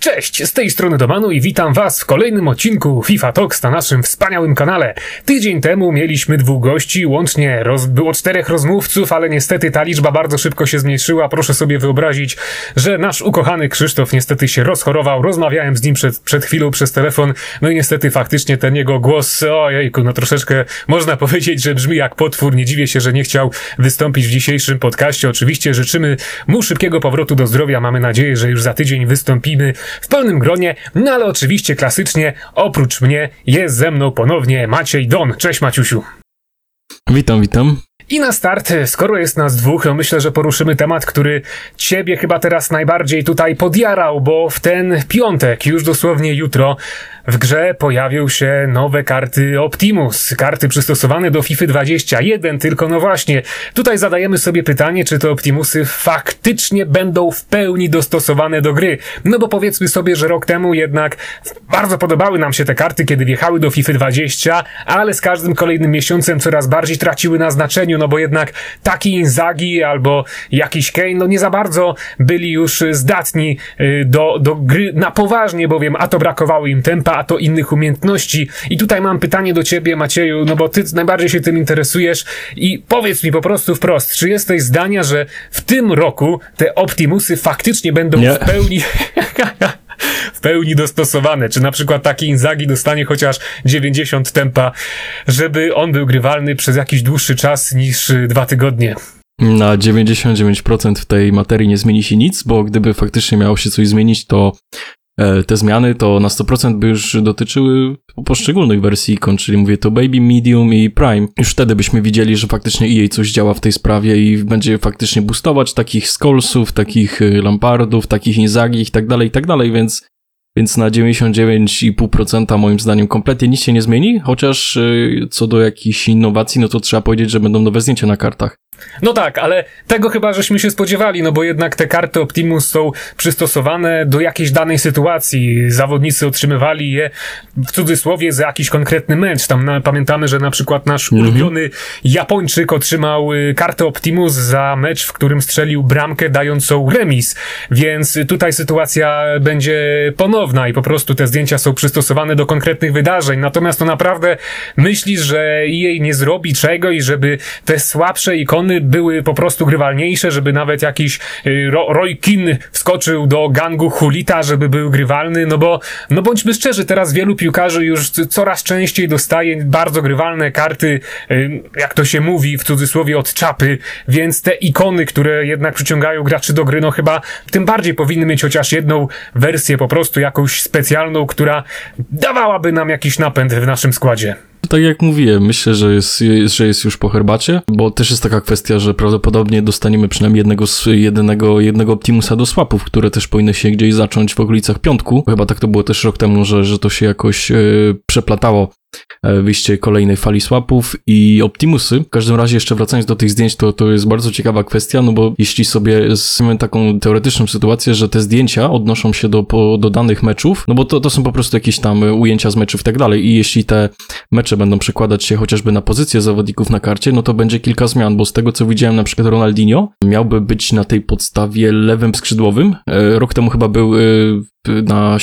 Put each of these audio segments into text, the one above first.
Cześć, z tej strony Domanu i witam Was w kolejnym odcinku FIFA Talks na naszym wspaniałym kanale. Tydzień temu mieliśmy dwóch gości, łącznie roz, było czterech rozmówców, ale niestety ta liczba bardzo szybko się zmniejszyła. Proszę sobie wyobrazić, że nasz ukochany Krzysztof niestety się rozchorował. Rozmawiałem z nim przed, przed chwilą przez telefon, no i niestety faktycznie ten jego głos, ojejku, no troszeczkę można powiedzieć, że brzmi jak potwór. Nie dziwię się, że nie chciał wystąpić w dzisiejszym podcaście. Oczywiście życzymy mu szybkiego powrotu do zdrowia. Mamy nadzieję, że już za tydzień wystąpimy w pełnym gronie, no ale oczywiście klasycznie, oprócz mnie jest ze mną ponownie Maciej Don. Cześć Maciusiu. Witam, witam. I na start, skoro jest nas dwóch, to myślę, że poruszymy temat, który ciebie chyba teraz najbardziej tutaj podjarał, bo w ten piątek, już dosłownie jutro, w grze pojawią się nowe karty Optimus, karty przystosowane do FIFA 21, tylko no właśnie, tutaj zadajemy sobie pytanie, czy te Optimusy faktycznie będą w pełni dostosowane do gry. No bo powiedzmy sobie, że rok temu jednak bardzo podobały nam się te karty, kiedy wjechały do FIFA 20, ale z każdym kolejnym miesiącem coraz bardziej traciły na znaczeniu, no bo jednak taki Inzagi albo jakiś Kane, no nie za bardzo byli już zdatni y, do, do gry na poważnie, bowiem a to brakowało im tempa, a to innych umiejętności. I tutaj mam pytanie do ciebie, Macieju, no bo ty najbardziej się tym interesujesz i powiedz mi po prostu wprost, czy jesteś zdania, że w tym roku te Optimusy faktycznie będą Nie. w pełni... w pełni dostosowane. Czy na przykład taki Inzagi dostanie chociaż 90 tempa, żeby on był grywalny przez jakiś dłuższy czas niż dwa tygodnie. Na 99% w tej materii nie zmieni się nic, bo gdyby faktycznie miało się coś zmienić, to te zmiany to na 100% by już dotyczyły poszczególnych wersji ikon, czyli mówię to Baby, Medium i Prime. Już wtedy byśmy widzieli, że faktycznie EA coś działa w tej sprawie i będzie faktycznie boostować takich Skolsów, takich e, Lampardów, takich Inzagi i tak dalej, i tak dalej, więc więc na 99,5% moim zdaniem kompletnie nic się nie zmieni, chociaż e, co do jakichś innowacji, no to trzeba powiedzieć, że będą nowe zdjęcia na kartach. No tak, ale tego chyba żeśmy się spodziewali, no bo jednak te karty Optimus są przystosowane do jakiejś danej sytuacji. Zawodnicy otrzymywali je w cudzysłowie za jakiś konkretny mecz. Tam na, pamiętamy, że na przykład nasz -hmm. ulubiony Japończyk otrzymał y, kartę Optimus za mecz, w którym strzelił bramkę dającą remis. Więc tutaj sytuacja będzie ponowna i po prostu te zdjęcia są przystosowane do konkretnych wydarzeń. Natomiast to naprawdę myślisz, że jej nie zrobi czego i żeby te słabsze ikony były po prostu grywalniejsze, żeby nawet jakiś y, Roy Kin wskoczył do gangu Hulita, żeby był grywalny, no bo, no bądźmy szczerzy, teraz wielu piłkarzy już coraz częściej dostaje bardzo grywalne karty, y, jak to się mówi w cudzysłowie od czapy, więc te ikony, które jednak przyciągają graczy do gry, no chyba tym bardziej powinny mieć chociaż jedną wersję, po prostu jakąś specjalną, która dawałaby nam jakiś napęd w naszym składzie. Tak jak mówiłem, myślę, że jest, że jest już po herbacie, bo też jest taka kwestia, że prawdopodobnie dostaniemy przynajmniej jednego, jednego, jednego Optimusa do swapów, które też powinny się gdzieś zacząć w okolicach piątku. Chyba tak to było też rok temu, że, że to się jakoś yy, przeplatało wyjście kolejnej fali swapów i Optimusy. W każdym razie jeszcze wracając do tych zdjęć, to, to jest bardzo ciekawa kwestia, no bo jeśli sobie mamy taką teoretyczną sytuację, że te zdjęcia odnoszą się do, do danych meczów, no bo to, to są po prostu jakieś tam ujęcia z meczów i tak dalej i jeśli te mecze będą przekładać się chociażby na pozycję zawodników na karcie, no to będzie kilka zmian, bo z tego co widziałem na przykład Ronaldinho miałby być na tej podstawie lewym skrzydłowym. E, rok temu chyba był e, na,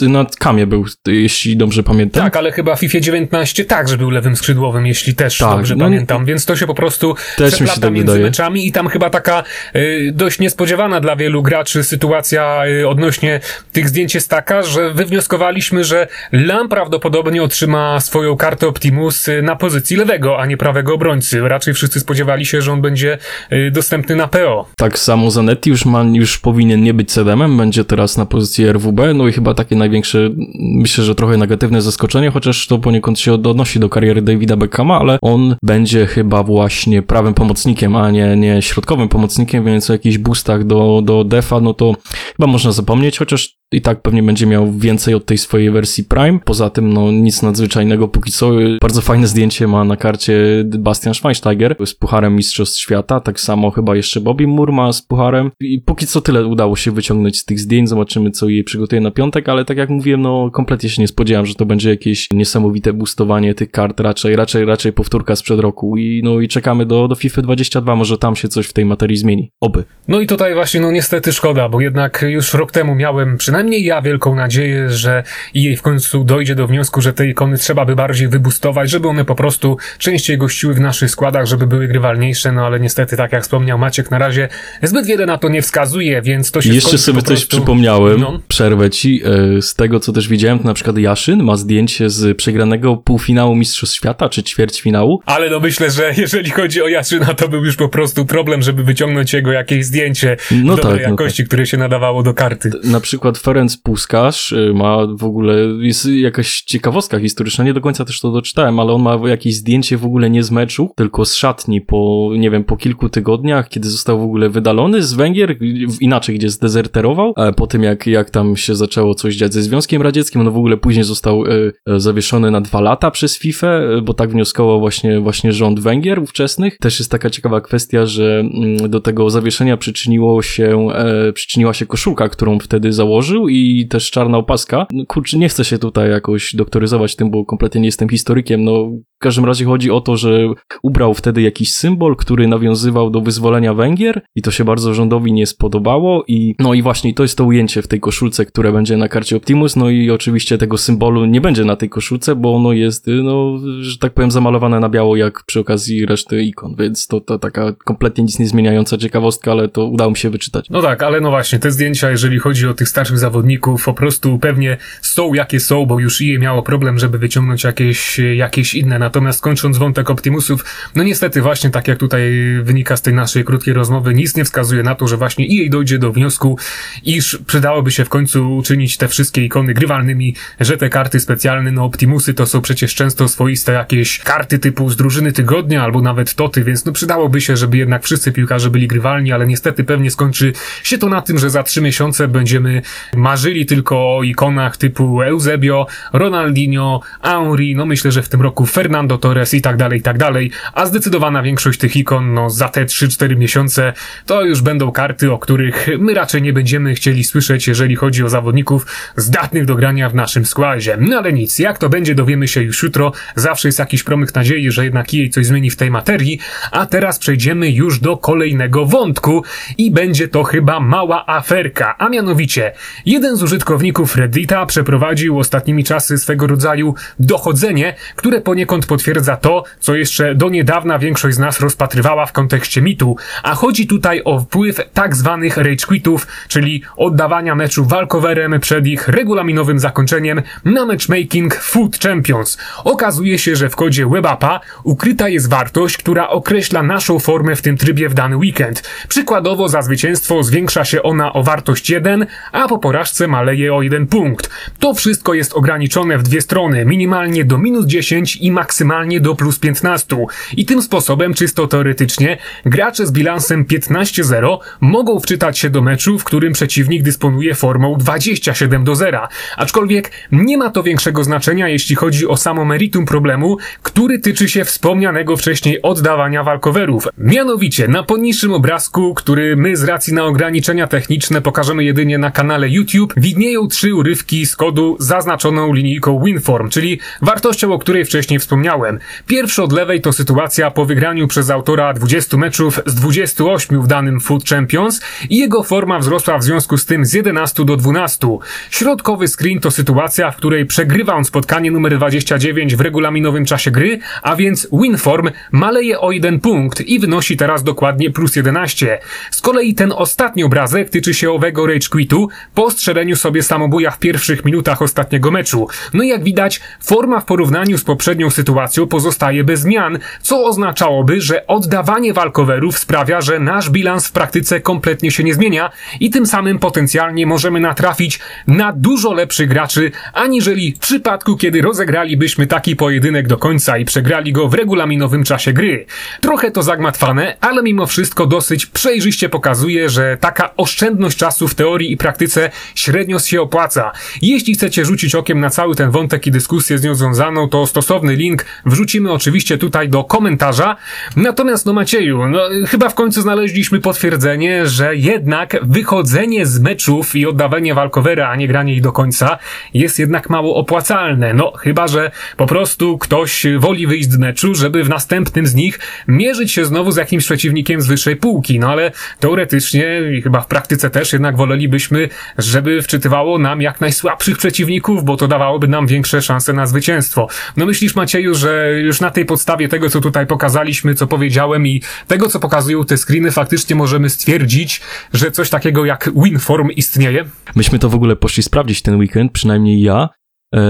na kamie był, jeśli dobrze pamiętam. Tak, ale chyba w FIFA 19 także był lewym skrzydłowym, jeśli też tak, dobrze no, pamiętam, więc to się po prostu też mi się tak między wydaje. meczami i tam chyba taka y, dość niespodziewana dla wielu graczy sytuacja y, odnośnie tych zdjęć jest taka, że wywnioskowaliśmy, że Lam prawdopodobnie otrzyma swoją kartę Optimus y, na pozycji lewego, a nie prawego obrońcy. Raczej wszyscy spodziewali się, że on będzie y, dostępny na PO. Tak samo Zanetti już, ma, już powinien nie być sedemem, będzie teraz na pozycji pozycji RWB, no i chyba takie największe, myślę, że trochę negatywne zaskoczenie, chociaż to poniekąd się odnosi do kariery Davida Beckhama, ale on będzie chyba właśnie prawym pomocnikiem, a nie, nie środkowym pomocnikiem, więc o jakichś boostach do, do defa, no to chyba można zapomnieć, chociaż i tak pewnie będzie miał więcej od tej swojej wersji Prime. Poza tym, no nic nadzwyczajnego póki co. Bardzo fajne zdjęcie ma na karcie Bastian Schweinsteiger z Pucharem Mistrzostw Świata. Tak samo chyba jeszcze Bobby Moore ma z Pucharem. I póki co tyle udało się wyciągnąć z tych zdjęć. Zobaczymy, co jej przygotuje na piątek, ale tak jak mówiłem, no kompletnie się nie spodziewałem, że to będzie jakieś niesamowite boostowanie tych kart. Raczej, raczej, raczej powtórka sprzed roku. I no i czekamy do, do FIFA 22. Może tam się coś w tej materii zmieni. Oby. No i tutaj właśnie, no niestety szkoda, bo jednak już rok temu miałem przynajmniej przynajmniej ja wielką nadzieję, że jej w końcu dojdzie do wniosku, że te ikony trzeba by bardziej wybustować, żeby one po prostu częściej gościły w naszych składach, żeby były grywalniejsze, no ale niestety, tak jak wspomniał Maciek, na razie zbyt wiele na to nie wskazuje, więc to się Jeszcze sobie coś prostu... przypomniałem, No. przerwę ci. e, Z tego, co też widziałem, to na przykład Jaszyn ma zdjęcie z przegranego półfinału Mistrzostw Świata, czy ćwierćfinału. Ale no myślę, że jeżeli chodzi o Jaszyna, to był już po prostu problem, żeby wyciągnąć jego jakieś zdjęcie No dobrej tak, no jakości, które się nadawało do karty. Na przykład Ferenc Puskarz y, ma w ogóle, jest jakaś ciekawostka historyczna, nie do końca też to doczytałem, ale on ma jakieś zdjęcie w ogóle nie z meczu, tylko z szatni po, nie wiem, po kilku tygodniach, kiedy został w ogóle wydalony z Węgier, inaczej, gdzie zdezerterował, a po tym jak, jak tam się zaczęło coś dziać ze Związkiem Radzieckim, on w ogóle później został y, y, zawieszony na dwa lata przez FIFA, bo tak wnioskował właśnie, właśnie rząd Węgier ówczesnych. Też jest taka ciekawa kwestia, że mm, do tego zawieszenia przyczyniło się, e, przyczyniła się koszulka, którą wtedy założył i też czarna opaska. No, kurczę, nie chcę się tutaj jakoś doktoryzować tym, bo kompletnie nie jestem historykiem, no w każdym razie chodzi o to, że ubrał wtedy jakiś symbol, który nawiązywał do wyzwolenia Węgier i to się bardzo rządowi nie spodobało i no i właśnie to jest to ujęcie w tej koszulce, które będzie na karcie Optimus, no i oczywiście tego symbolu nie będzie na tej koszulce, bo ono jest, y, no, że tak powiem, zamalowane na biało jak przy okazji reszty ikon, więc to, to taka kompletnie nic nie zmieniająca ciekawostka, ale to udało mi się wyczytać. No tak, ale no właśnie, te zdjęcia, jeżeli chodzi o tych starszych zawodników, po prostu pewnie są jakie są, bo już IE miało problem, żeby wyciągnąć jakieś, jakieś inne. Natomiast kończąc wątek Optimusów, no niestety właśnie tak jak tutaj wynika z tej naszej krótkiej rozmowy, nic nie wskazuje na to, że właśnie EA dojdzie do wniosku, iż przydałoby się w końcu uczynić te wszystkie ikony grywalnymi, że te karty specjalne, no Optimusy to są przecież często swoiste jakieś karty typu z drużyny tygodnia albo nawet toty, więc no przydałoby się, żeby jednak wszyscy piłkarze byli grywalni, ale niestety pewnie skończy się to na tym, że za trzy miesiące będziemy marzyli tylko o ikonach typu Eusebio, Ronaldinho, Henry, no myślę, że w tym roku Fernando Torres i tak dalej, i tak dalej, a zdecydowana większość tych ikon, no za te 3-4 miesiące to już będą karty, o których my raczej nie będziemy chcieli słyszeć, jeżeli chodzi o zawodników zdatnych do grania w naszym składzie. No ale nic, jak to będzie dowiemy się już jutro, zawsze jest jakiś promyk nadziei, że jednak jej coś zmieni w tej materii, a teraz przejdziemy już do kolejnego wątku i będzie to chyba mała aferka, a mianowicie jeden z użytkowników Reddita przeprowadził ostatnimi czasy swego rodzaju dochodzenie, które poniekąd potwierdza to, co jeszcze do niedawna większość z nas rozpatrywała w kontekście mitu, a chodzi tutaj o wpływ tak zwanych rage quitów, czyli oddawania meczu walkowerem przed ich regulaminowym zakończeniem na matchmaking Food Champions. Okazuje się, że w kodzie WebAppa ukryta jest wartość, która określa naszą formę w tym trybie w dany weekend. Przykładowo za zwycięstwo zwiększa się ona o wartość 1, a po porażce maleje o 1 punkt. To wszystko jest ograniczone w dwie strony, minimalnie do minus 10 i maksymalnie do plus 15. I tym sposobem, czysto teoretycznie, gracze z bilansem 15-0 mogą wczytać się do meczu, w którym przeciwnik dysponuje formą 27 do 0. Aczkolwiek nie ma to większego znaczenia, jeśli chodzi o samo meritum problemu, który tyczy się wspomnianego wcześniej oddawania walkowerów. Mianowicie, na poniższym obrazku, który my z racji na ograniczenia techniczne pokażemy jedynie na kanale YouTube, widnieją trzy urywki z kodu zaznaczoną linijką Winform, czyli wartością, o której wcześniej wspomniałem. Pierwszy od lewej to sytuacja po wygraniu przez autora 20 meczów z 28 w danym Food Champions i jego forma wzrosła w związku z tym z 11 do 12. Środkowy screen to sytuacja, w której przegrywa on spotkanie numer 29 w regulaminowym czasie gry, a więc Winform maleje o jeden punkt i wynosi teraz dokładnie plus 11. Z kolei ten ostatni obrazek tyczy się owego Rage Quitu po strzeleniu sobie samobuja w pierwszych minutach ostatniego meczu. No i jak widać, forma w porównaniu z poprzednią sytuacją pozostaje bez zmian, co oznaczałoby, że oddawanie walkowerów sprawia, że nasz bilans w praktyce kompletnie się nie zmienia i tym samym potencjalnie możemy natrafić na dużo lepszych graczy, aniżeli w przypadku, kiedy rozegralibyśmy taki pojedynek do końca i przegrali go w regulaminowym czasie gry. Trochę to zagmatwane, ale mimo wszystko dosyć przejrzyście pokazuje, że taka oszczędność czasu w teorii i praktyce średnio się opłaca. Jeśli chcecie rzucić okiem na cały ten wątek i dyskusję z nią związaną, to stosowny link wrzucimy oczywiście tutaj do komentarza. Natomiast no Macieju, no chyba w końcu znaleźliśmy potwierdzenie, że jednak wychodzenie z meczów i oddawanie walkowera, a nie granie ich do końca jest jednak mało opłacalne. No chyba, że po prostu ktoś woli wyjść z meczu, żeby w następnym z nich mierzyć się znowu z jakimś przeciwnikiem z wyższej półki. No ale teoretycznie i chyba w praktyce też jednak wolelibyśmy, żeby wczytywało nam jak najsłabszych przeciwników, bo to dawałoby nam większe szanse na zwycięstwo. No myślisz, Macieju, że już na tej podstawie tego, co tutaj pokazaliśmy, co powiedziałem i tego, co pokazują te screeny, faktycznie możemy stwierdzić, że coś takiego jak Winform istnieje? Myśmy to w ogóle poszli sprawdzić ten weekend, przynajmniej ja. E,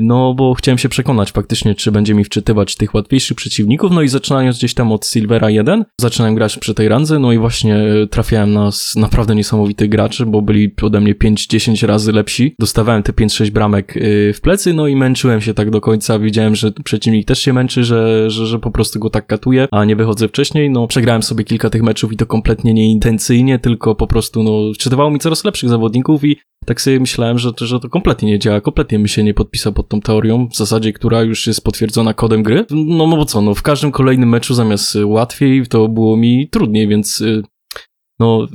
No, bo chciałem się przekonać faktycznie, czy będzie mi wczytywać tych łatwiejszych przeciwników. No i zaczynając gdzieś tam od Silvera 1, zaczynałem grać przy tej randze, no i właśnie trafiałem na naprawdę niesamowitych graczy, bo byli ode mnie 5-10 razy lepsi. Dostawałem te 5-6 bramek y, w plecy, no i męczyłem się tak do końca. Widziałem, że przeciwnik też się męczy, że, że, że po prostu go tak katuje, a nie wychodzę wcześniej. No, przegrałem sobie kilka tych meczów i to kompletnie nieintencyjnie, tylko po prostu, no, wczytywało mi coraz lepszych zawodników i tak sobie myślałem, że że to kompletnie nie działa, kompletnie mi się nie podpisał pod tą teorią, w zasadzie, która już jest potwierdzona kodem gry. No, no bo co, no w każdym kolejnym meczu zamiast y, łatwiej, to było mi trudniej, więc y, no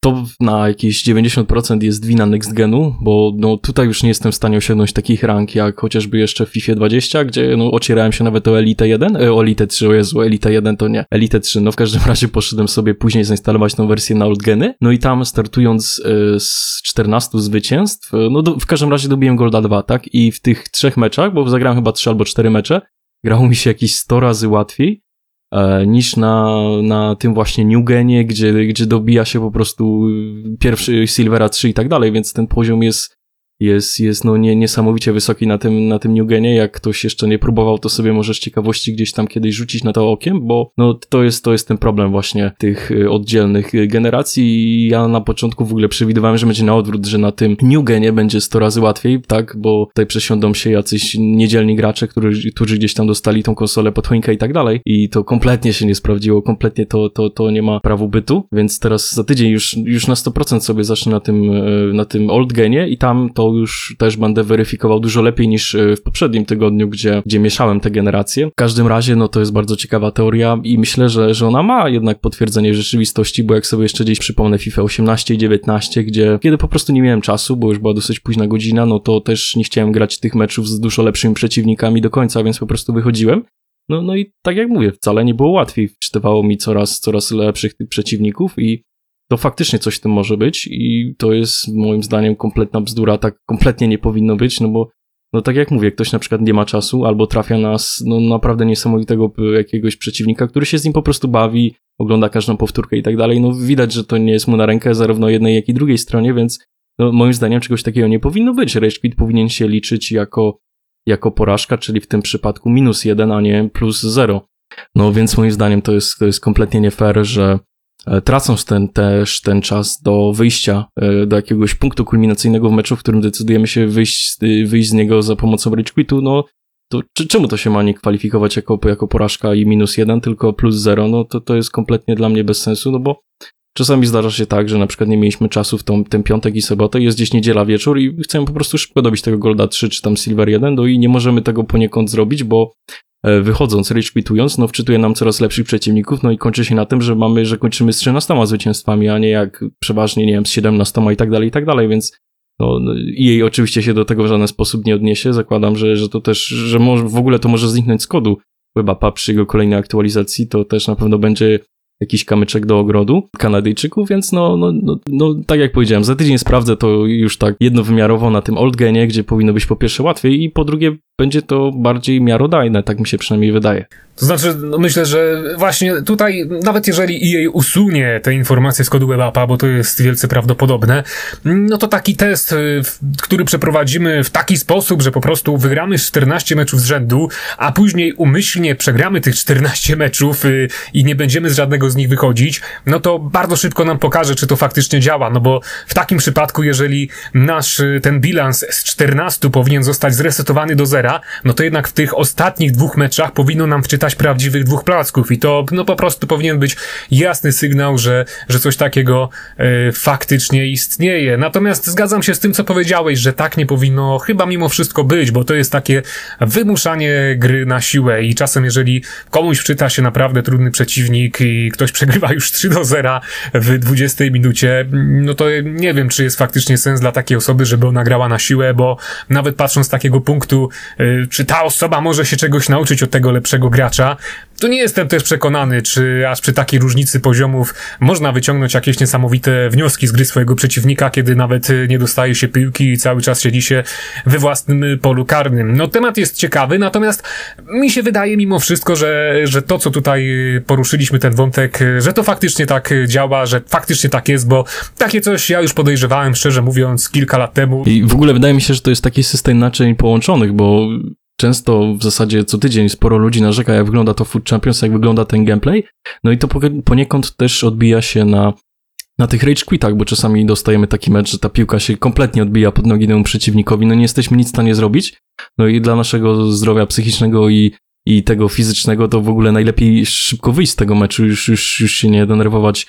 to na jakieś 90% jest wina Next Genu, bo no tutaj już nie jestem w stanie osiągnąć takich rank jak chociażby jeszcze w FIFA 20, gdzie no ocierałem się nawet o Elite 1, e, o Elite 3, o Jezu, Elite 1 to nie, Elite 3, no w każdym razie poszedłem sobie później zainstalować tą wersję na Old Geny, no i tam startując e, z 14 zwycięstw, e, no do, w każdym razie dobiłem Golda 2, tak, i w tych trzech meczach, bo zagrałem chyba 3 albo 4 mecze, grało mi się jakieś 100 razy łatwiej, niż na, na tym właśnie New Genie, gdzie, gdzie dobija się po prostu pierwszy Silvera 3 i tak dalej, więc ten poziom jest, jest, jest no nie, niesamowicie wysoki na tym, na tym New Genie. Jak ktoś jeszcze nie próbował, to sobie może z ciekawości gdzieś tam kiedyś rzucić na to okiem, bo no to jest, to jest ten problem właśnie tych y, oddzielnych y, generacji. Ja na początku w ogóle przewidywałem, że będzie na odwrót, że na tym New Genie będzie 100 razy łatwiej, tak, bo tutaj przesiądą się jacyś niedzielni gracze, którzy, którzy gdzieś tam dostali tą konsolę pod choinkę i tak dalej. I to kompletnie się nie sprawdziło, kompletnie to, to, to nie ma prawu bytu, więc teraz za tydzień już, już na 100% sobie zacznę na tym, e, na tym Old Genie i tam to już też będę weryfikował dużo lepiej niż e, w poprzednim tygodniu, gdzie, gdzie mieszałem te generacje. W każdym razie, no to jest bardzo ciekawa teoria i myślę, że, że ona ma jednak potwierdzenie rzeczywistości, bo jak sobie jeszcze gdzieś przypomnę FIFA 18 i 19, gdzie kiedy po prostu nie miałem czasu, bo już była dosyć późna godzina, no to też nie chciałem grać tych meczów z dużo lepszymi przeciwnikami do końca, więc po prostu wychodziłem. No, no i tak jak mówię, wcale nie było łatwiej. Wczytywało mi coraz, coraz lepszych tych przeciwników i to faktycznie coś w tym może być i to jest moim zdaniem kompletna bzdura, tak kompletnie nie powinno być, no bo no tak jak mówię, ktoś na przykład nie ma czasu albo trafia na no, naprawdę niesamowitego jakiegoś przeciwnika, który się z nim po prostu bawi, ogląda każdą powtórkę i tak dalej, no widać, że to nie jest mu na rękę zarówno jednej, jak i drugiej stronie, więc no, moim zdaniem czegoś takiego nie powinno być. Rage quit powinien się liczyć jako, jako porażka, czyli w tym przypadku minus jeden, a nie plus zero. No więc moim zdaniem to jest, to jest kompletnie nie fair, że tracąc ten, też ten czas do wyjścia e, do jakiegoś punktu kulminacyjnego w meczu, w którym decydujemy się wyjść, y, wyjść z niego za pomocą rage quitu, no to czy, czemu to się ma nie kwalifikować jako, jako porażka i minus jeden, tylko plus zero? No to, to jest kompletnie dla mnie bez sensu, no bo czasami zdarza się tak, że na przykład nie mieliśmy czasu w tą, ten piątek i sobotę, jest gdzieś niedziela wieczór i chcemy po prostu szybko dobić tego Golda 3 czy tam Silver 1, no i nie możemy tego poniekąd zrobić, bo e, wychodząc, rage quitując, no wczytuje nam coraz lepszych przeciwników, no i kończy się na tym, że mamy, że kończymy z 13 zwycięstwami, a nie jak przeważnie, nie wiem, z 17 i tak dalej, i tak dalej, więc no, no, jej oczywiście się do tego w żaden sposób nie odniesie. Zakładam, że, że to też, że może, w ogóle to może zniknąć z kodu WebAppa przy jego kolejnej aktualizacji, to też na pewno będzie jakiś kamyczek do ogrodu Kanadyjczyków, więc no, no, no, no tak jak powiedziałem, za tydzień sprawdzę to już tak jednowymiarowo na tym old genie, gdzie powinno być po pierwsze łatwiej i po drugie będzie to bardziej miarodajne, tak mi się przynajmniej wydaje. To znaczy, no myślę, że właśnie tutaj, nawet jeżeli EA usunie te informacje z kodu WebAppa, bo to jest wielce prawdopodobne, no to taki test, y, który przeprowadzimy w taki sposób, że po prostu wygramy 14 meczów z rzędu, a później umyślnie przegramy tych 14 meczów y, i nie będziemy z żadnego z nich wychodzić, no to bardzo szybko nam pokaże, czy to faktycznie działa, no bo w takim przypadku, jeżeli nasz y, ten bilans z 14 powinien zostać zresetowany do zera, no to jednak w tych ostatnich dwóch meczach powinno nam wczytać prawdziwych dwóch placków i to no po prostu powinien być jasny sygnał, że, że coś takiego e, faktycznie istnieje. Natomiast zgadzam się z tym, co powiedziałeś, że tak nie powinno chyba mimo wszystko być, bo to jest takie wymuszanie gry na siłę i czasem jeżeli komuś wczyta się naprawdę trudny przeciwnik i ktoś przegrywa już 3 do 0 w 20 minucie, no to nie wiem, czy jest faktycznie sens dla takiej osoby, żeby ona grała na siłę, bo nawet patrząc z takiego punktu, y, czy ta osoba może się czegoś nauczyć od tego lepszego gracza. Tu nie jestem też przekonany, czy aż przy takiej różnicy poziomów można wyciągnąć jakieś niesamowite wnioski z gry swojego przeciwnika, kiedy nawet nie dostaje się piłki i cały czas siedzi się we własnym polu karnym. No temat jest ciekawy, natomiast mi się wydaje mimo wszystko, że, że to, co tutaj poruszyliśmy, ten wątek, że to faktycznie tak działa, że faktycznie tak jest, bo takie coś ja już podejrzewałem, szczerze mówiąc, kilka lat temu. I w ogóle wydaje mi się, że to jest taki system naczyń połączonych, bo często w zasadzie co tydzień sporo ludzi narzeka, jak wygląda to Food Champions, jak wygląda ten gameplay. No i to poniekąd też odbija się na, na tych rage quitach, bo czasami dostajemy taki mecz, że ta piłka się kompletnie odbija pod nogi temu przeciwnikowi, no nie jesteśmy nic w stanie zrobić. No i dla naszego zdrowia psychicznego i, i tego fizycznego to w ogóle najlepiej szybko wyjść z tego meczu, już, już, już się nie denerwować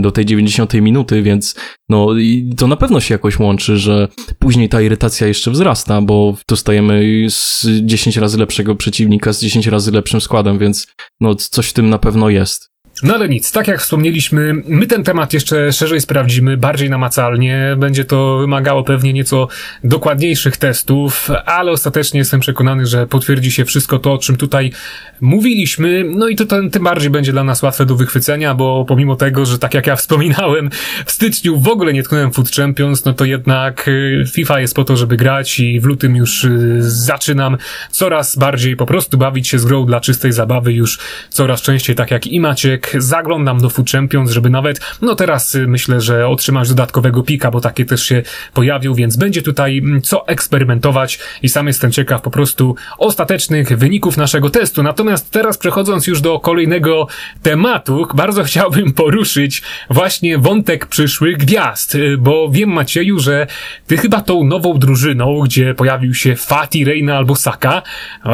do tej 90 minuty, więc no i to na pewno się jakoś łączy, że później ta irytacja jeszcze wzrasta, bo dostajemy z 10 razy lepszego przeciwnika z 10 razy lepszym składem, więc no coś w tym na pewno jest. No ale nic, tak jak wspomnieliśmy, my ten temat jeszcze szerzej sprawdzimy, bardziej namacalnie. Będzie to wymagało pewnie nieco dokładniejszych testów, ale ostatecznie jestem przekonany, że potwierdzi się wszystko to, o czym tutaj mówiliśmy. No i to ten, tym bardziej będzie dla nas łatwe do wychwycenia, bo pomimo tego, że tak jak ja wspominałem, w styczniu w ogóle nie tknąłem Food Champions, no to jednak y, FIFA jest po to, żeby grać i w lutym już y, zaczynam coraz bardziej po prostu bawić się z grą dla czystej zabawy, już coraz częściej tak jak i Maciek, zaglądam do Food Champions, żeby nawet, no teraz y, myślę, że otrzymać dodatkowego pika, bo takie też się pojawił, więc będzie tutaj mm, co eksperymentować i sam jestem ciekaw po prostu ostatecznych wyników naszego testu. Natomiast teraz przechodząc już do kolejnego tematu, bardzo chciałbym poruszyć właśnie wątek przyszłych gwiazd, y, bo wiem Macieju, że ty chyba tą nową drużyną, gdzie pojawił się Fati, Reina albo Saka,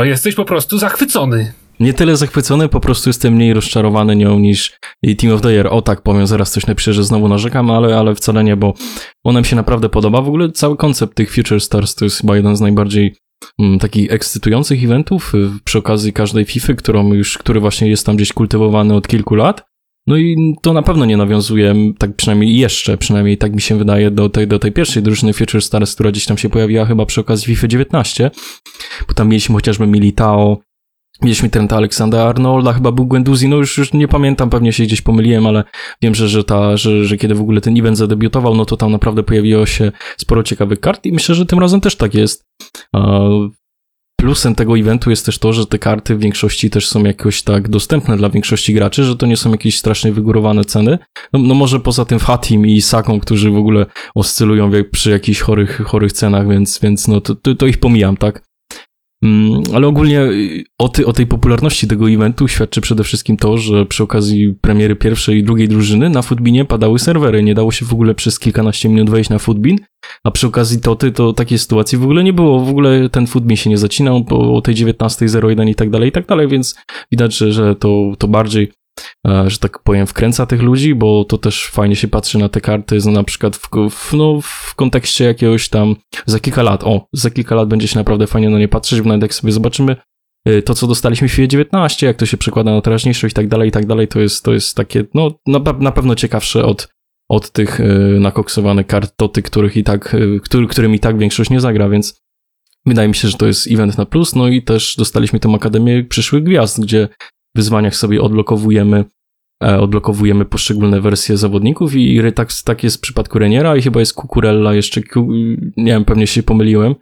jesteś po prostu zachwycony nie tyle zachwycony, po prostu jestem mniej rozczarowany nią niż Team of the Year. O tak powiem, zaraz coś napiszę, że znowu narzekam, ale, ale wcale nie, bo ona mi się naprawdę podoba. W ogóle cały koncept tych Future Stars to jest chyba jeden z najbardziej mm, takich ekscytujących eventów y, przy okazji każdej FIFA, którą już, który właśnie jest tam gdzieś kultywowany od kilku lat. No i to na pewno nie nawiązuje, tak przynajmniej jeszcze, przynajmniej tak mi się wydaje, do tej, do tej pierwszej drużyny Future Stars, która gdzieś tam się pojawiła chyba przy okazji FIFA 19, bo tam mieliśmy chociażby Militao, Mieliśmy Trenta Aleksandra Arnolda, chyba był Gwenduzi, no już, już nie pamiętam, pewnie się gdzieś pomyliłem, ale wiem, że, że, ta, że, że kiedy w ogóle ten event zadebiutował, no to tam naprawdę pojawiło się sporo ciekawych kart i myślę, że tym razem też tak jest. Plusem tego eventu jest też to, że te karty w większości też są jakoś tak dostępne dla większości graczy, że to nie są jakieś strasznie wygórowane ceny. No, no może poza tym Fatim i Saką, którzy w ogóle oscylują przy jakichś chorych, chorych cenach, więc, więc no to, to, to ich pomijam, tak? Mm, ale ogólnie y, o, ty, o, tej popularności tego eventu świadczy przede wszystkim to, że przy okazji premiery pierwszej i drugiej drużyny na Footbinie padały serwery. Nie dało się w ogóle przez kilkanaście minut wejść na Footbin, a przy okazji Toty to takiej sytuacji w ogóle nie było. W ogóle ten Footbin się nie zacinał po tej 19.01 i tak dalej, i tak dalej, więc widać, że, że to, to bardziej że tak powiem, wkręca tych ludzi, bo to też fajnie się patrzy na te karty, na przykład w, w, no, w kontekście jakiegoś tam za kilka lat, o, za kilka lat będzie się naprawdę fajnie na nie patrzeć, bo nawet jak sobie zobaczymy e, to, co dostaliśmy w FIFA 19, jak to się przekłada na teraźniejszość i tak dalej, i tak dalej, to jest, to jest takie, no, na, na pewno ciekawsze od, od tych e, nakoksowanych kart Toty, których i tak, który, którym i tak większość nie zagra, więc wydaje mi się, że to jest event na plus, no i też dostaliśmy tę Akademię Przyszłych Gwiazd, gdzie wyzwaniach sobie odblokowujemy, e, odblokowujemy poszczególne wersje zawodników i tak, tak jest w przypadku Reniera i chyba jest Kukurella jeszcze, nie wiem, pewnie się pomyliłem,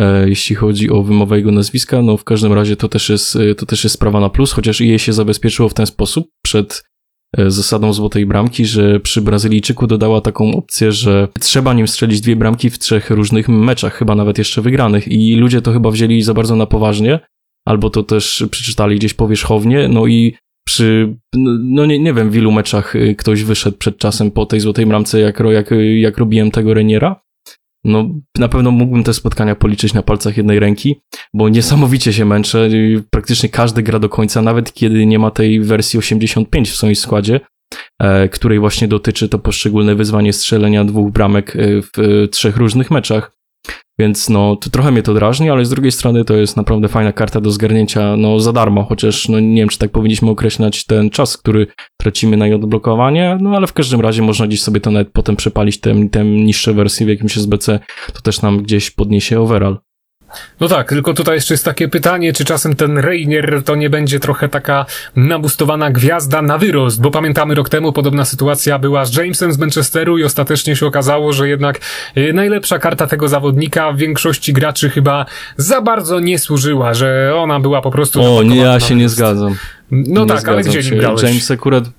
e, jeśli chodzi o wymowę jego nazwiska, no w każdym razie to też jest, e, to też jest sprawa na plus, chociaż jej się zabezpieczyło w ten sposób przed zasadą złotej bramki, że przy Brazylijczyku dodała taką opcję, że trzeba nim strzelić dwie bramki w trzech różnych meczach, chyba nawet jeszcze wygranych. I ludzie to chyba wzięli za bardzo na poważnie albo to też przeczytali gdzieś powierzchownie, no i przy, no nie, nie wiem, w ilu meczach y, ktoś wyszedł przed czasem po tej złotej bramce, jak, jak, jak robiłem tego Reniera. No, na pewno mógłbym te spotkania policzyć na palcach jednej ręki, bo niesamowicie się męczę. Praktycznie każdy gra do końca, nawet kiedy nie ma tej wersji 85 w swoim składzie, e, której właśnie dotyczy to poszczególne wyzwanie strzelenia dwóch bramek e, w e, trzech różnych meczach. Więc no, to trochę mnie to drażni, ale z drugiej strony to jest naprawdę fajna karta do zgarnięcia no, za darmo, chociaż no, nie wiem, czy tak powinniśmy określać ten czas, który tracimy na jej odblokowanie, no ale w każdym razie można gdzieś sobie to nawet potem przepalić te niższe wersje w jakimś SBC, to też nam gdzieś podniesie overall. No tak, tylko tutaj jeszcze jest takie pytanie, czy czasem ten Reinier to nie będzie trochę taka nabustowana gwiazda na wyrost, bo pamiętamy rok temu podobna sytuacja była z Jamesem z Manchesteru i ostatecznie się okazało, że jednak y, najlepsza karta tego zawodnika w większości graczy chyba za bardzo nie służyła, że ona była po prostu... O, nie, ja się nie zgadzam. No nie tak, ale zgadzam gdzie się. nim grałeś? James akurat... e,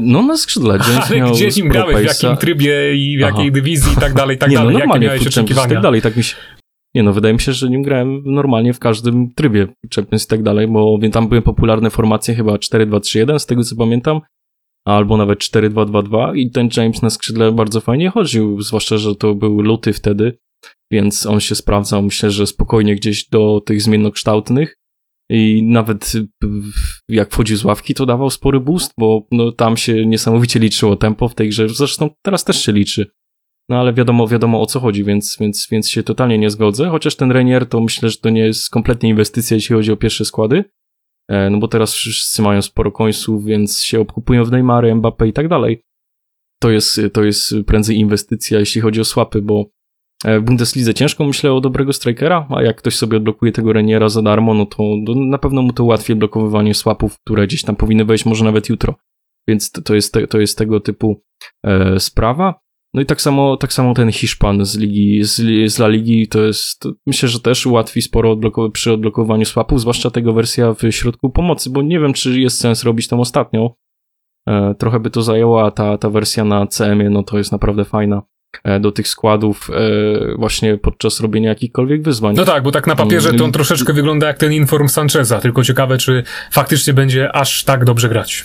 No na skrzydle. James Ale miał gdzie nim grałeś, w jakim trybie i w jakiej Aha. dywizji i tak dalej, i tak nie, dalej, no jakie normalnie miałeś Champions i oczekiwania? tak dalej, tak mi się... Nie no, wydaje mi się, że nim grałem normalnie w każdym trybie Champions i tak dalej, bo tam były popularne formacje chyba 4-2-3-1 z tego co pamiętam, albo nawet 4-2-2-2 i ten James na skrzydle bardzo fajnie chodził, zwłaszcza, że to był luty wtedy, więc on się sprawdzał, myślę, że spokojnie gdzieś do tych zmiennokształtnych i nawet y, jak wchodził z ławki, to dawał spory boost, bo no, tam się niesamowicie liczyło tempo w tej grze, zresztą teraz też się liczy. No ale wiadomo, wiadomo o co chodzi, więc, więc, więc się totalnie nie zgodzę. Chociaż ten Renier to myślę, że to nie jest kompletnie inwestycja, jeśli chodzi o pierwsze składy. E, No bo teraz wszyscy mają sporo końców, więc się obkupują w Neymary, Mbappe i tak dalej. To jest, to jest prędzej inwestycja, jeśli chodzi o swapy, bo e, w Bundeslidze ciężko myślę o dobrego strikera, a jak ktoś sobie odblokuje tego Reniera za darmo, no to, na pewno mu to ułatwi blokowywanie swapów, które gdzieś tam powinny wejść może nawet jutro. Więc to, jest, to jest tego typu e, sprawa. No i tak samo, tak samo ten Hiszpan z ligi, z, z La Ligi, to jest, to myślę, że też ułatwi sporo odblokow- przy odblokowaniu swapów, zwłaszcza tego wersja w środku pomocy, bo nie wiem, czy jest sens robić tą ostatnią. E, trochę by to zajęło, a ta, ta wersja na CM-ie, no to jest naprawdę fajna e, do tych składów e, właśnie podczas robienia jakichkolwiek wyzwań. No tak, bo tak na papierze to on Mm. troszeczkę wygląda jak ten Inform Sancheza, tylko ciekawe, czy faktycznie będzie aż tak dobrze grać.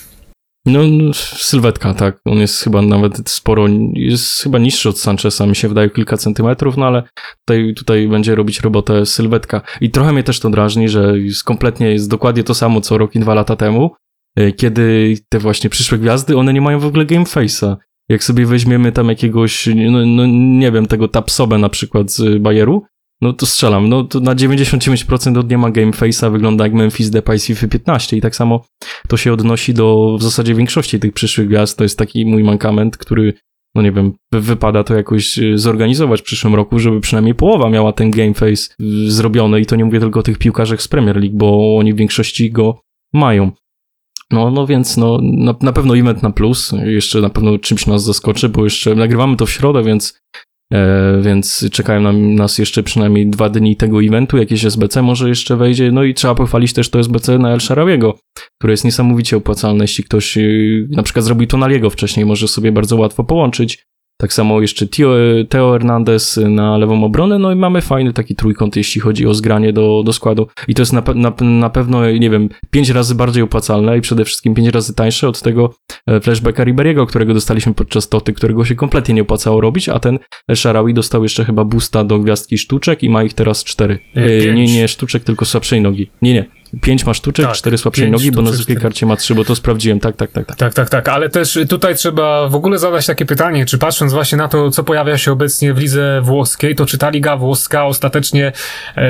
No, no, sylwetka, tak. On jest chyba nawet sporo, jest chyba niższy od Sancheza, mi się wydaje kilka centymetrów, no ale tutaj, tutaj będzie robić robotę sylwetka. I trochę mnie też to drażni, że jest kompletnie jest dokładnie to samo, co rok i dwa lata temu, e, kiedy te właśnie przyszłe gwiazdy, one nie mają w ogóle game face'a. Jak sobie weźmiemy tam jakiegoś, no, no nie wiem, tego Tapsobę na przykład z Bayeru, no to strzelam, no to na 99% od nie ma game face'a, wygląda jak Memphis Depay z FIFA 15 i tak samo to się odnosi do w zasadzie większości tych przyszłych gwiazd. To jest taki mój mankament, który, no nie wiem, wy- wypada to jakoś y, zorganizować w przyszłym roku, żeby przynajmniej połowa miała ten game face y, zrobiony i to nie mówię tylko o tych piłkarzach z Premier League, bo oni w większości go mają. No, no więc no, na, na pewno event na plus, jeszcze na pewno czymś nas zaskoczy, bo jeszcze nagrywamy to w środę, więc więc czekają nam, nas jeszcze przynajmniej dwa dni tego eventu, jakieś SBC może jeszcze wejdzie, no i trzeba pochwalić też to SBC na El Sharawiego, które jest niesamowicie opłacalne, jeśli ktoś y, na przykład zrobił to na Liego wcześniej, może sobie bardzo łatwo połączyć. Tak samo jeszcze Teo, Teo Hernandez na lewą obronę, no i mamy fajny taki trójkąt, jeśli chodzi o zgranie do, do składu. I to jest na, na, na pewno, nie wiem, pięć razy bardziej opłacalne i przede wszystkim pięć razy tańsze od tego e, flashbacka Riberiego, którego dostaliśmy podczas Toty, którego się kompletnie nie opłacało robić, a ten Sharawi dostał jeszcze chyba boosta do gwiazdki sztuczek i ma ich teraz cztery. E, E, nie, nie sztuczek, tylko słabszej nogi. Nie, nie. Pięć ma sztuczek, Tak, cztery słabszej nogi, bo na zwykłej karcie ma trzy, bo to sprawdziłem. Tak, tak, tak. tak. Tak, tak, tak, ale też tutaj trzeba w ogóle zadać takie pytanie, czy patrząc właśnie na to, co pojawia się obecnie w lidze włoskiej, to czy ta liga włoska ostatecznie e,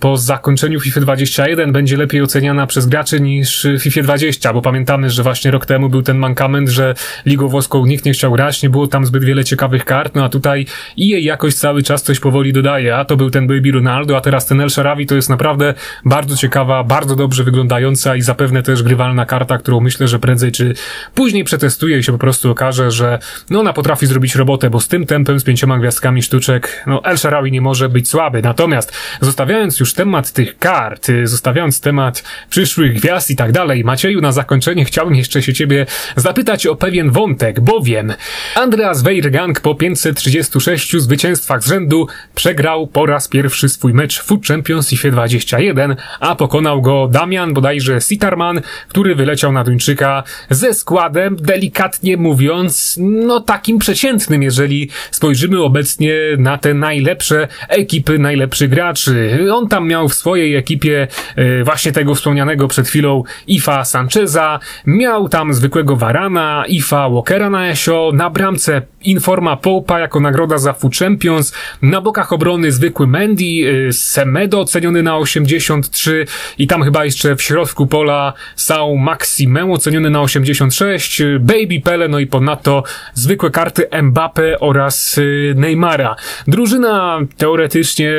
po zakończeniu FIFA 21 będzie lepiej oceniana przez graczy niż FIFA 20, bo pamiętamy, że właśnie rok temu był ten mankament, że ligą włoską nikt nie chciał grać, nie było tam zbyt wiele ciekawych kart, no a tutaj i jej jakoś cały czas coś powoli dodaje, a to był ten Baby Ronaldo, a teraz ten El Sharawi to jest naprawdę bardzo ciekawa, bardzo dobrze wyglądająca i zapewne też grywalna karta, którą myślę, że prędzej czy później przetestuje i się po prostu okaże, że no ona potrafi zrobić robotę, bo z tym tempem, z pięcioma gwiazdkami sztuczek, no El Sharawi nie może być słaby. Natomiast zostawiając już temat tych kart, y, zostawiając temat przyszłych gwiazd i tak dalej, Macieju, na zakończenie chciałbym jeszcze się ciebie zapytać o pewien wątek, bowiem Andreas Weirgang po 536 zwycięstwach z rzędu przegrał po raz pierwszy swój mecz w Food Champions FIFA 21, a pokonał go Damian bodajże Sitarman, który wyleciał na Duńczyka ze składem, delikatnie mówiąc, no takim przeciętnym, jeżeli spojrzymy obecnie na te najlepsze ekipy najlepszych graczy. On tam miał w swojej ekipie e, właśnie tego wspomnianego przed chwilą Ifa Sancheza, miał tam zwykłego Varana, Ifa Walkera na Esio, na bramce Informa Popa jako nagroda za Food Champions, na bokach obrony zwykły Mendy, y, Semedo oceniony na 83, i tam chyba jeszcze w środku pola Sao Maximem oceniony na 86, Baby Pele, no i ponadto zwykłe karty Mbappe oraz y, Neymara. Drużyna teoretycznie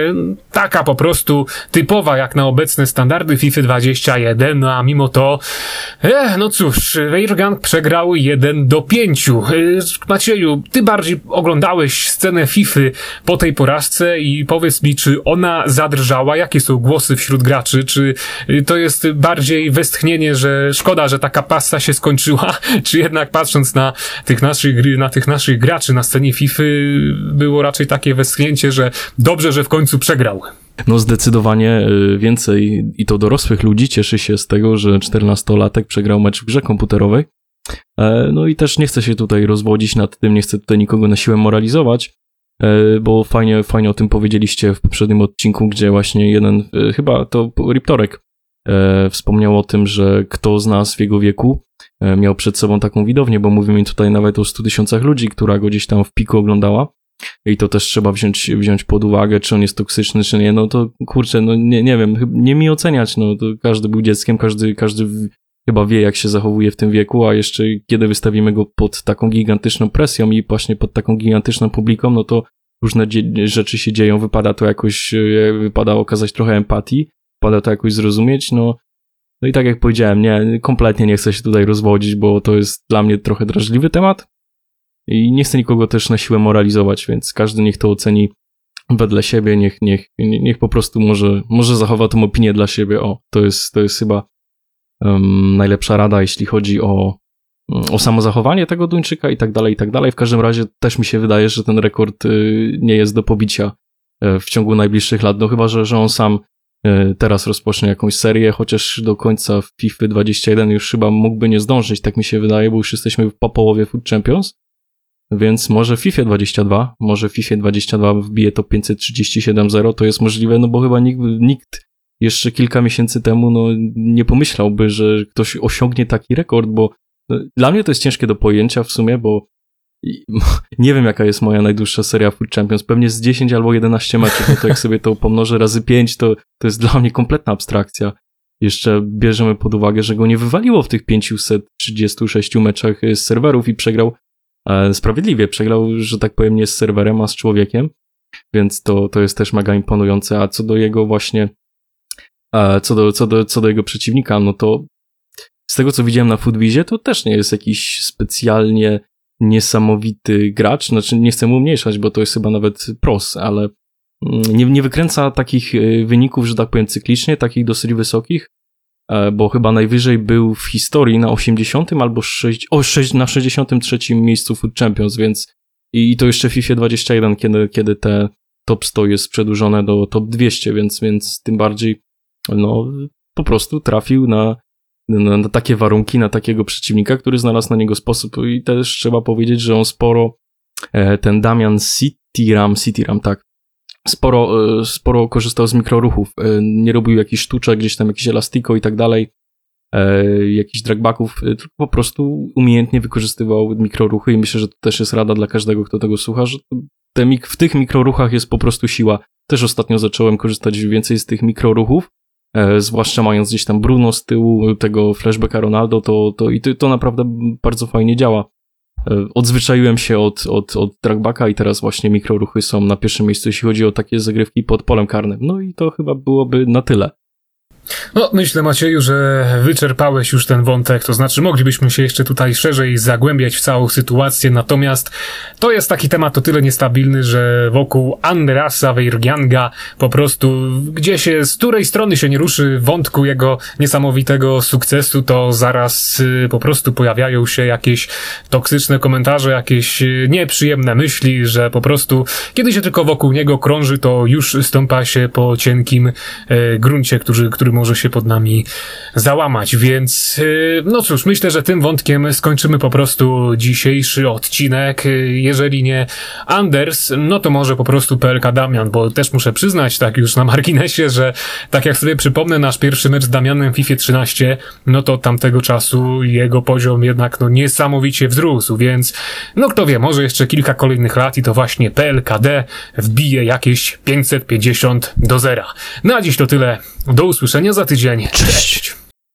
taka po prostu typowa jak na obecne standardy FIFA 21, no a mimo to, eh, no cóż, Weirgang przegrał 1 do 5. Y, Macieju, ty bardziej oglądałeś scenę FIFA po tej porażce i powiedz mi, czy ona zadrżała? Jakie są głosy wśród graczy? Czy to jest bardziej westchnienie, że szkoda, że taka pasta się skończyła? Czy jednak patrząc na tych naszych, na tych naszych graczy na scenie FIFA było raczej takie westchnięcie, że dobrze, że w końcu przegrał? No zdecydowanie y, więcej i to dorosłych ludzi cieszy się z tego, że 14-latek przegrał mecz w grze komputerowej. E, No i też nie chcę się tutaj rozwodzić nad tym, nie chcę tutaj nikogo na siłę moralizować, bo fajnie, fajnie o tym powiedzieliście w poprzednim odcinku, gdzie właśnie jeden, e, chyba to Riptorek, e, wspomniał o tym, że kto z nas w jego wieku e, miał przed sobą taką widownię, bo mówimy tutaj nawet o 100 tysiącach ludzi, która go gdzieś tam w piku oglądała. I to też trzeba wziąć, wziąć pod uwagę, czy on jest toksyczny, czy nie. No to kurczę, no nie, nie wiem, nie mi oceniać. No każdy był dzieckiem, każdy, każdy chyba wie, jak się zachowuje w tym wieku, a jeszcze kiedy wystawimy go pod taką gigantyczną presją i właśnie pod taką gigantyczną publiką, no to różne rzeczy się dzieją, wypada to jakoś, e, wypada okazać trochę empatii, wypada to jakoś zrozumieć, no. No i tak jak powiedziałem, nie, kompletnie nie chcę się tutaj rozwodzić, bo to jest dla mnie trochę drażliwy temat, i nie chcę nikogo też na siłę moralizować, więc każdy niech to oceni wedle siebie, niech, niech, nie- niech po prostu może, może zachowa tą opinię dla siebie. O, to jest, to jest chyba najlepsza rada, jeśli chodzi o, o samo zachowanie tego Duńczyka i tak dalej, i tak dalej. W każdym razie też mi się wydaje, że ten rekord y, nie jest do pobicia e, w ciągu najbliższych lat, no chyba, że, że on sam e, teraz rozpocznie jakąś serię, chociaż do końca FIFA 21 już chyba mógłby nie zdążyć, tak mi się wydaje, bo już jesteśmy po połowie Food Champions. Więc może FIFA 22, może FIFA 22 wbije to 537.0, to jest możliwe, no bo chyba nikt, nikt jeszcze kilka miesięcy temu no, nie pomyślałby, że ktoś osiągnie taki rekord, bo no, dla mnie to jest ciężkie do pojęcia w sumie, bo nie wiem jaka jest moja najdłuższa seria Food Champions, pewnie z 10 albo 11 meczów, no to jak sobie to pomnożę razy 5, to, to jest dla mnie kompletna abstrakcja. Jeszcze bierzemy pod uwagę, że go nie wywaliło w tych 536 meczach z serwerów i przegrał e, sprawiedliwie. Przegrał, że tak powiem, nie z serwerem, a z człowiekiem, więc to, to jest też mega imponujące. A co do jego właśnie, e, co do, co do, co do jego przeciwnika, no to z tego, co widziałem na Foodwizie, to też nie jest jakiś specjalnie niesamowity gracz. Znaczy, nie chcę mu umniejszać, bo to jest chyba nawet pros, ale mm, nie, nie wykręca takich e, wyników, że tak powiem, cyklicznie, takich dosyć wysokich, e, bo chyba najwyżej był w historii na 80 albo 6, o, 6, na 63 miejscu Food Champions, więc i, i to jeszcze w FIFA 21, kiedy, kiedy te top 100 jest przedłużone do top 200, więc, więc tym bardziej no, po prostu trafił na, na, na takie warunki, na takiego przeciwnika, który znalazł na niego sposób. I też trzeba powiedzieć, że on sporo, e, ten Damian Cityram, Cityram, tak, sporo, e, sporo korzystał z mikroruchów, e, nie robił jakichś sztuczek, gdzieś tam jakieś elastiko i tak dalej, jakichś dragbacków, tylko po prostu umiejętnie wykorzystywał mikroruchy i myślę, że to też jest rada dla każdego, kto tego słucha, że te, w tych mikroruchach jest po prostu siła. Też ostatnio zacząłem korzystać więcej z tych mikroruchów, zwłaszcza mając gdzieś tam Bruno z tyłu tego flashbacka Ronaldo, to, to i to, to naprawdę bardzo fajnie działa. E, Odzwyczaiłem się od, od, od dragbacka i teraz właśnie mikroruchy są na pierwszym miejscu, jeśli chodzi o takie zagrywki pod polem karnym. No i to chyba byłoby na tyle. No, myślę, Macieju, że wyczerpałeś już ten wątek, to znaczy moglibyśmy się jeszcze tutaj szerzej zagłębiać w całą sytuację, natomiast to jest taki temat o tyle niestabilny, że wokół Anderasa Weirgianga po prostu gdzie się, z której strony się nie ruszy wątku jego niesamowitego sukcesu, to zaraz y, po prostu pojawiają się jakieś toksyczne komentarze, jakieś y, nieprzyjemne myśli, że po prostu kiedy się tylko wokół niego krąży, to już stąpa się po cienkim e, gruncie, który, który może się pod nami załamać, więc e, no cóż, myślę, że tym wątkiem skończymy po prostu dzisiejszy odcinek. Jeżeli nie Anders, no to może po prostu PLK Damian, bo też muszę przyznać, tak już na marginesie, że tak jak sobie przypomnę nasz pierwszy mecz z Damianem w FIFA 13, no to od tamtego czasu jego poziom jednak no niesamowicie wzrósł, więc no kto wie, może jeszcze kilka kolejnych lat i to właśnie PLKD wbije jakieś 550 do zera. Na dziś to tyle. Do usłyszenia usłyszenia za tydzień. Cześć.